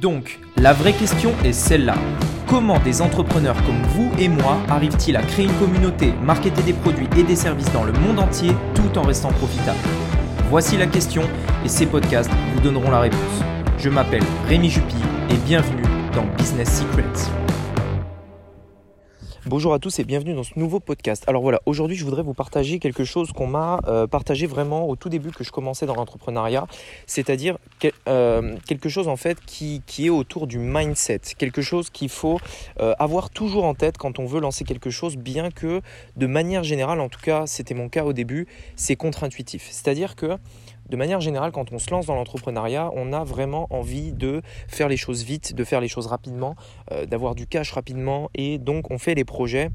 Donc, la vraie question est celle-là. Comment des entrepreneurs comme vous et moi arrivent-ils à créer une communauté, marketer des produits et des services dans le monde entier tout en restant profitables? Voici la question et ces podcasts vous donneront la réponse. Je m'appelle Rémi Jupy et bienvenue dans Business Secrets. Bonjour à tous et bienvenue dans ce nouveau podcast. Alors voilà, aujourd'hui je voudrais vous partager quelque chose qu'on m'a euh, partagé vraiment au tout début que je commençais dans l'entrepreneuriat, c'est-à-dire euh, quelque chose en fait qui, est autour du mindset, quelque chose qu'il faut euh, avoir toujours en tête quand on veut lancer quelque chose, bien que de manière générale, en tout cas c'était mon cas au début, c'est contre-intuitif. C'est-à-dire que de manière générale, quand on se lance dans l'entrepreneuriat, on a vraiment envie de faire les choses vite, de faire les choses rapidement, euh, d'avoir du cash rapidement et donc on fait les projets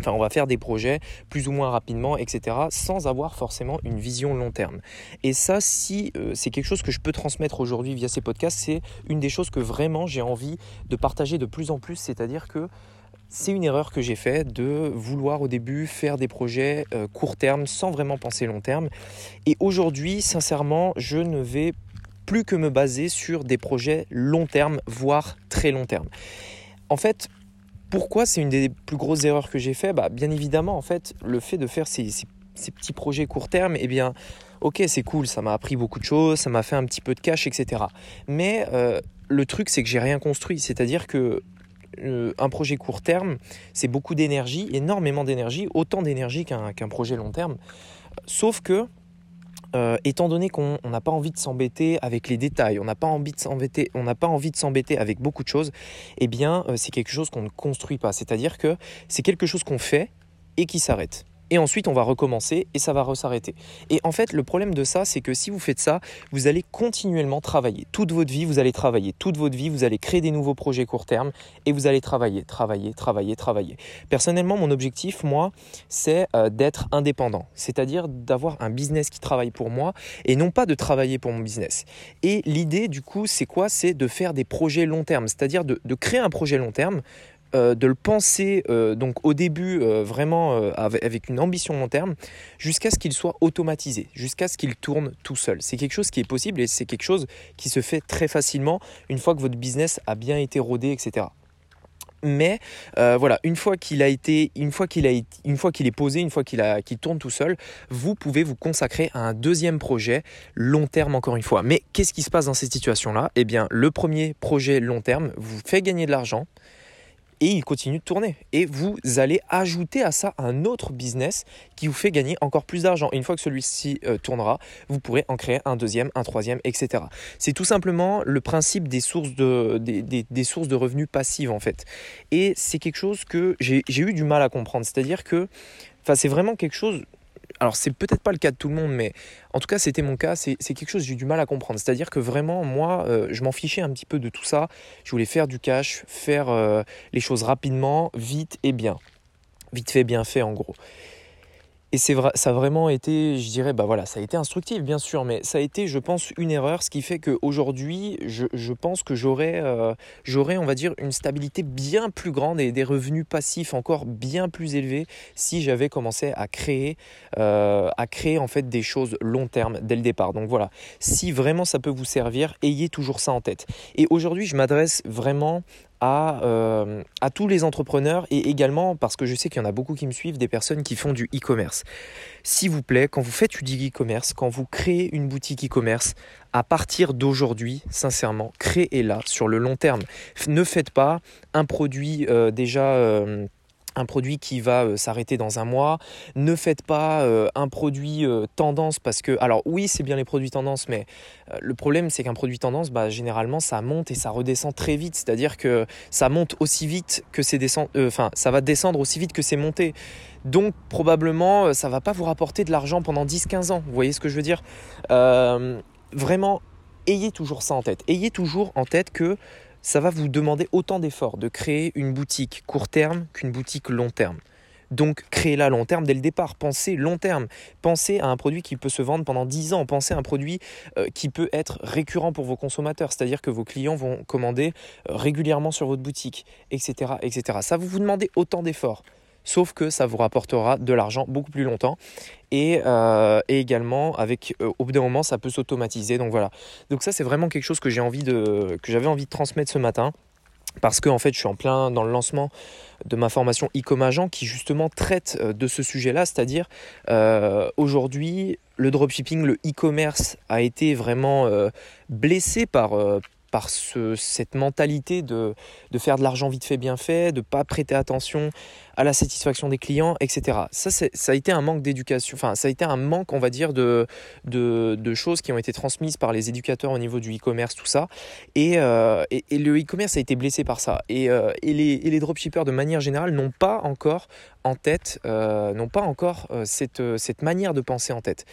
Enfin, on va faire des projets plus ou moins rapidement, etc., sans avoir forcément une vision long terme. Et ça, si euh, c'est quelque chose que je peux transmettre aujourd'hui via ces podcasts, c'est une des choses que vraiment j'ai envie de partager de plus en plus, c'est-à-dire que c'est une erreur que j'ai faite de vouloir au début faire des projets euh, court terme sans vraiment penser long terme. Et aujourd'hui, sincèrement, je ne vais plus que me baser sur des projets long terme, voire très long terme. En fait, pourquoi c'est une des plus grosses erreurs que j'ai fait? Bah, Bien évidemment, en fait, le fait de faire ces, petits projets court terme, eh bien, ok, c'est cool, ça m'a appris beaucoup de choses, ça m'a fait un petit peu de cash, etc. Mais euh, le truc, c'est que j'ai rien construit. C'est-à-dire que un projet court terme, c'est beaucoup d'énergie, énormément d'énergie, autant d'énergie qu'un projet long terme. Sauf que, euh, étant donné qu'on n'a pas envie de s'embêter avec les détails, on n'a pas envie de s'embêter, on n'a pas envie de s'embêter avec beaucoup de choses, eh bien, euh, c'est quelque chose qu'on ne construit pas. C'est-à-dire que c'est quelque chose qu'on fait et qui s'arrête et ensuite on va recommencer et ça va s'arrêter. Et en fait, le problème de ça, c'est que si vous faites ça, vous allez continuellement travailler. Toute votre vie, vous allez travailler. Toute votre vie, vous allez créer des nouveaux projets court terme et vous allez travailler, travailler, travailler, travailler. Personnellement, mon objectif, moi, c'est euh, d'être indépendant, c'est-à-dire d'avoir un business qui travaille pour moi et non pas de travailler pour mon business. Et l'idée, du coup, c'est quoi? C'est de faire des projets long terme, c'est-à-dire de, de créer un projet long terme euh, de le penser euh, donc au début euh, vraiment avec une ambition long terme jusqu'à ce qu'il soit automatisé, jusqu'à ce qu'il tourne tout seul. C'est quelque chose qui est possible et c'est quelque chose qui se fait très facilement une fois que votre business a bien été rodé, etc. Mais voilà, une fois qu'il a été, une fois qu'il a, une fois qu'il est posé, une fois qu'il a, qu'il tourne tout seul, vous pouvez vous consacrer à un deuxième projet long terme encore une fois. Mais qu'est-ce qui se passe dans ces situations-là? Eh bien, le premier projet long terme vous fait gagner de l'argent, et il continue de tourner. Et vous allez ajouter à ça un autre business qui vous fait gagner encore plus d'argent. Une fois que celui-ci euh, tournera, vous pourrez en créer un deuxième, un troisième, etc. C'est tout simplement le principe des sources de, des, sources de revenus passives en fait. Et c'est quelque chose que j'ai eu du mal à comprendre. C'est-à-dire que c'est vraiment quelque chose alors c'est peut-être pas le cas de tout le monde, mais en tout cas c'était mon cas, c'est quelque chose que j'ai du mal à comprendre. C'est-à-dire que vraiment, moi, euh, je m'en fichais un petit peu de tout ça. Je voulais faire du cash, faire euh, les choses rapidement, vite et bien. Vite fait, bien fait en gros. Et c'est vrai, ça a vraiment été, je dirais, bah voilà, ça a été instructif bien sûr, mais ça a été, je pense, une erreur, ce qui fait qu'aujourd'hui, je, je pense que j'aurais, euh, on va dire, une stabilité bien plus grande et des revenus passifs encore bien plus élevés si j'avais commencé à créer, euh, à créer en fait des choses long terme dès le départ. Donc voilà, si vraiment ça peut vous servir, ayez toujours ça en tête. Et aujourd'hui, je m'adresse vraiment euh, à, tous les entrepreneurs et également parce que je sais qu'il y en a beaucoup qui me suivent, des personnes qui font du e-commerce. S'il vous plaît, quand vous faites du e-commerce, quand vous créez une boutique e-commerce, à partir d'aujourd'hui, sincèrement, créez-la sur le long terme. Ne faites pas un produit euh, déjà... Euh, un produit qui va euh, s'arrêter dans un mois. Ne faites pas euh, un produit euh, tendance parce que, alors oui, c'est bien les produits tendance, mais le problème c'est qu'un produit tendance, bah, généralement, ça monte et ça redescend très vite. C'est-à-dire que ça monte aussi vite que c'est descend, enfin, ça va descendre aussi vite que c'est monté. Donc probablement, ça va pas vous rapporter de l'argent pendant 10-15 ans. Vous voyez ce que je veux dire? Vraiment, ayez toujours ça en tête. Ayez toujours en tête que ça va vous demander autant d'efforts de créer une boutique court terme qu'une boutique long terme. Donc créez-la long terme dès le départ, pensez long terme, pensez à un produit qui peut se vendre pendant 10 ans, pensez à un produit euh, qui peut être récurrent pour vos consommateurs, c'est-à-dire que vos clients vont commander euh, régulièrement sur votre boutique, etc., etc. Ça va vous demander autant d'efforts. Sauf que ça vous rapportera de l'argent beaucoup plus longtemps. Et, euh, également, avec, euh, au bout d'un moment, ça peut s'automatiser. Donc voilà. Donc ça, c'est vraiment quelque chose que j'ai envie de, que j'avais envie de transmettre ce matin parce que en fait je suis en plein dans le lancement de ma formation e agent qui justement traite euh, de ce sujet-là, c'est-à-dire aujourd'hui le dropshipping, le e-commerce a été vraiment blessé par, par cette mentalité de, faire de l'argent vite fait, bien fait, de ne pas prêter attention à la satisfaction des clients, etc. Ça, ça a été un manque d'éducation, enfin, ça a été un manque, on va dire, de, de, choses qui ont été transmises par les éducateurs au niveau du e-commerce, tout ça. Et, euh, le e-commerce a été blessé par ça. Et, euh, les, les, dropshippers, de manière générale, n'ont pas encore en tête, euh, n'ont pas encore cette, cette manière de penser en tête.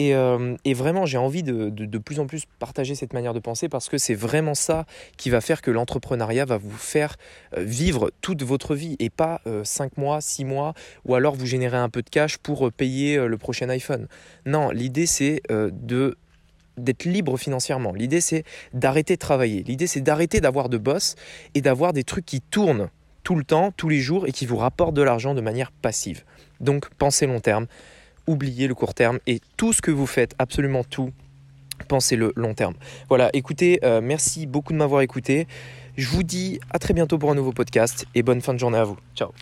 Euh, et, vraiment, j'ai envie de, de, plus en plus partager cette manière de penser parce que c'est vraiment ça qui va faire que l'entrepreneuriat va vous faire euh, vivre toute votre vie et pas 5 euh, mois, 6 mois, ou alors vous générez un peu de cash pour payer le prochain iPhone. Non, l'idée c'est de d'être libre financièrement. L'idée c'est d'arrêter de travailler. L'idée c'est d'arrêter d'avoir de boss et d'avoir des trucs qui tournent tout le temps, tous les jours et qui vous rapportent de l'argent de manière passive. Donc pensez long terme oubliez le court terme et tout ce que vous faites, absolument tout, pensez le long terme. Voilà, écoutez, euh, merci beaucoup de m'avoir écouté. Je vous dis à très bientôt pour un nouveau podcast et bonne fin de journée à vous. Ciao